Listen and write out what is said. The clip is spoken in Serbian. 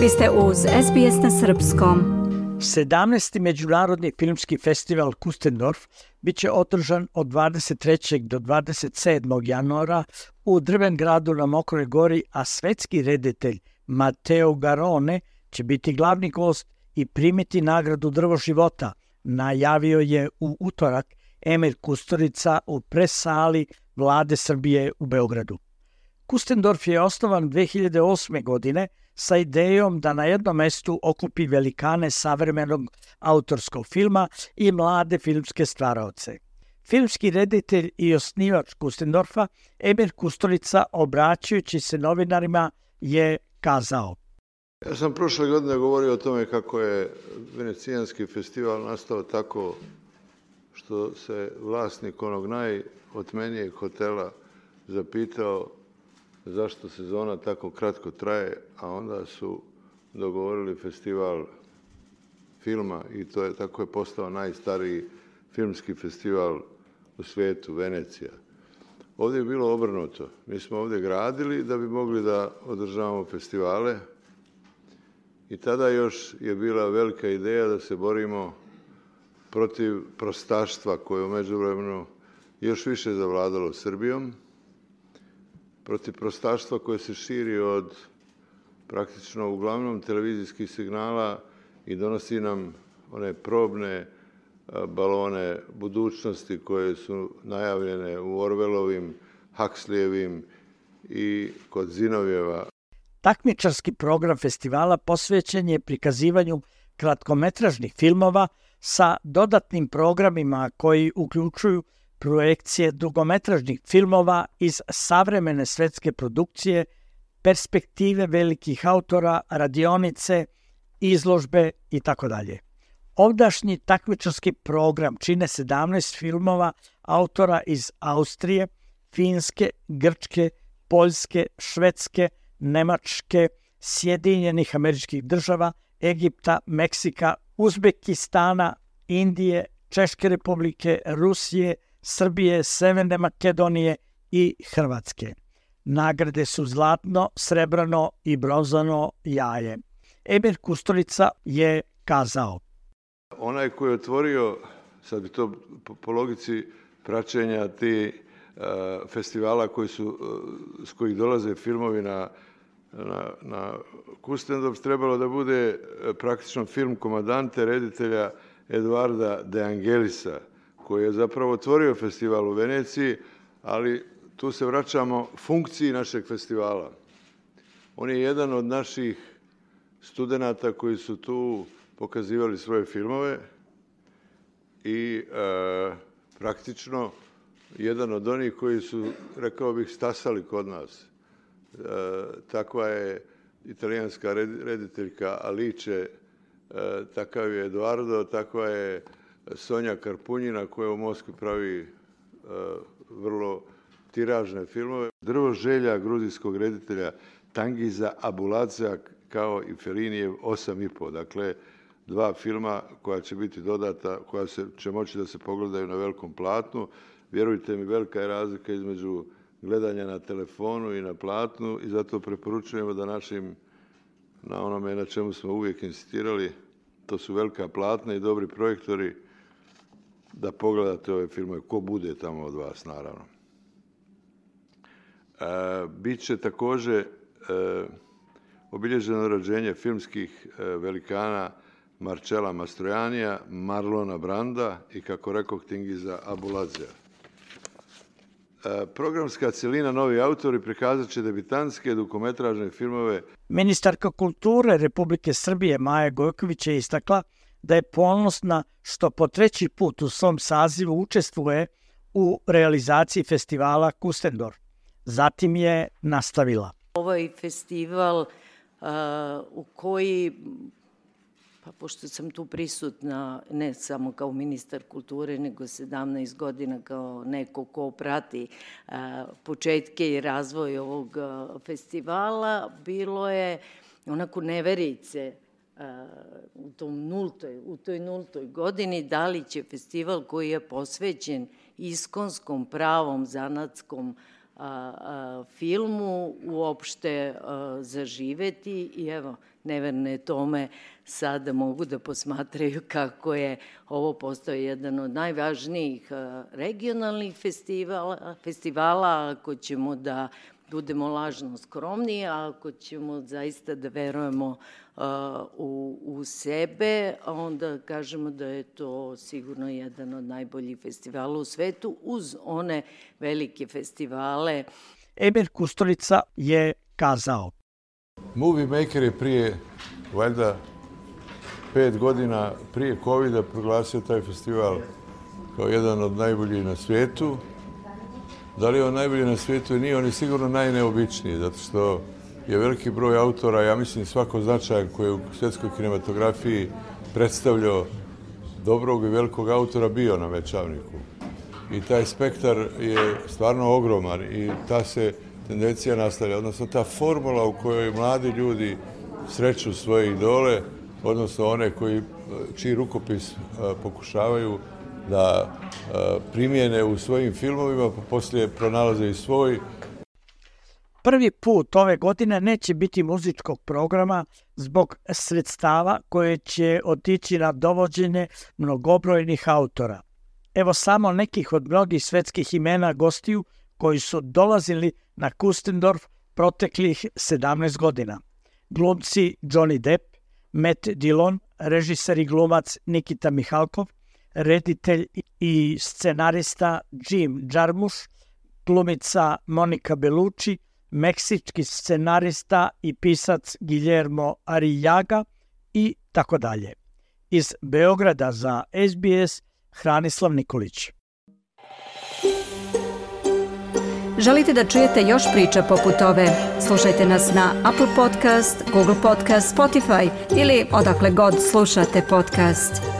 Vi ste uz SBS na Srpskom. 17. Međunarodni filmski festival Kustendorf biće održan od 23. do 27. januara u Drven gradu na Mokroj gori, a svetski reditelj Mateo Garone će biti glavni gost i primiti nagradu Drvo života, najavio je u utorak Emir Kusturica u presali vlade Srbije u Beogradu. Kustendorf je osnovan 2008. godine sa idejom da na jednom mestu okupi velikane savremenog autorskog filma i mlade filmske stvaraoce. Filmski reditelj i osnivač Kustendorfa, Emir Kusturica, obraćajući se novinarima, je kazao Ja sam prošle godine govorio o tome kako je Venecijanski festival nastao tako što se vlasnik onog najotmenijeg hotela zapitao zašto sezona tako kratko traje, a onda su dogovorili festival filma i to je tako je postao najstariji filmski festival u svijetu, Venecija. Ovdje je bilo obrnuto. Mi smo ovdje gradili da bi mogli da održavamo festivale i tada još je bila velika ideja da se borimo protiv prostaštva koje je umeđu vremenu još više zavladalo Srbijom, protiv prostaštva koje se širi od praktično uglavnom televizijskih signala i donosi nam one probne balone budućnosti koje su najavljene u Orvelovim, Hakslijevim i kod Zinovjeva. Takmičarski program festivala posvećen je prikazivanju kratkometražnih filmova sa dodatnim programima koji uključuju projekcije dugometražnih filmova iz savremene svetske produkcije, perspektive velikih autora, radionice, izložbe i tako dalje. Ovdašnji takmičarski program čine 17 filmova autora iz Austrije, Finske, Grčke, Poljske, Švedske, Nemačke, Sjedinjenih američkih država, Egipta, Meksika, Uzbekistana, Indije, Češke republike, Rusije, Srbije, Severne Makedonije i Hrvatske. Nagrade su zlatno, srebrano i bronzano jaje. Emir Kusturica je kazao. Onaj koji je otvorio, sad bi to po, po logici praćenja ti uh, festivala koji su, uh, s kojih dolaze filmovi na, na, na Kustendorf, trebalo da bude praktično film komadante, reditelja Eduarda De Angelisa, koji je zapravo otvorio festival u Veneciji, ali tu se vraćamo funkciji našeg festivala. On je jedan od naših studenta koji su tu pokazivali svoje filmove i e, praktično jedan od onih koji su, rekao bih, stasali kod nas. E, takva je italijanska rediteljka Alice, e, takav je Eduardo, takva je Sonja Karpunjina koja u Moskvi pravi uh, vrlo tiražne filmove. Drvo želja gruzijskog reditelja Tangiza Abuladzea kao i Felinijev 8,5. Dakle, dva filma koja će biti dodata, koja se, će moći da se pogledaju na velikom platnu. Vjerujte mi, velika je razlika između gledanja na telefonu i na platnu i zato preporučujemo da našim, na onome na čemu smo uvijek insistirali, to su velika platna i dobri projektori, da pogledate ove filmove, ko bude tamo od vas, naravno. E, Biće takođe e, obilježeno rođenje filmskih e, velikana Marčela Mastrojanija, Marlona Branda i, kako rekao, Tingiza Abuladzea. E, programska celina Novi autori prikazat će debitanske dokumentražne filmove. Ministarka kulture Republike Srbije Maja Gojković je istakla da je ponosna što po treći put u svom sazivu učestvuje u realizaciji festivala Kustendorf. Zatim je nastavila. Ovaj festival uh, u koji pa pošto sam tu prisutna ne samo kao ministar kulture, nego 17 godina kao neko ko prati uh, početke i razvoj ovog uh, festivala, bilo je onako neverice u, tom nultoj, u toj nultoj godini, da li će festival koji je posvećen iskonskom pravom zanatskom a, filmu uopšte a, zaživeti? I evo, neverne tome sada mogu da posmatraju kako je ovo postao jedan od najvažnijih regionalnih festivala, festivala ako ćemo da budemo lažno skromni, a ako ćemo zaista da verujemo u, u sebe, onda kažemo da je to sigurno jedan od najboljih festivala u svetu, uz one velike festivale. Emir Kusturica je kazao. Movie Maker je prije, valjda, pet godina prije covid proglasio taj festival kao jedan od najboljih na svijetu. Da li je on najbolji na svijetu? Nije, on je sigurno najneobičniji, zato što je veliki broj autora, ja mislim svako značajan koji je u svjetskoj kinematografiji predstavljao dobrog i velikog autora bio na Mečavniku. I taj spektar je stvarno ogroman i ta se tendencija nastavlja, odnosno ta formula u kojoj mladi ljudi sreću svoje idole, odnosno one koji, čiji rukopis pokušavaju da primjene u svojim filmovima, pa poslije pronalaze i svoj, Prvi put ove godine neće biti muzičkog programa zbog sredstava koje će otići na dovođenje mnogobrojnih autora. Evo samo nekih od mnogih svetskih imena gostiju koji su dolazili na Kustendorf proteklih 17 godina. Glumci Johnny Depp, Matt Dillon, režiser i glumac Nikita Mihalkov, reditelj i scenarista Jim Jarmusch, glumica Monika Bellucci, meksički scenarista i pisac Guillermo Arijaga i tako dalje. Iz Beograda za SBS Hranislav Nikolić. Želite da čujete još priča poput ove? Slušajte nas na Apple Podcast, Google Podcast, Spotify ili odakle god slušate podcast.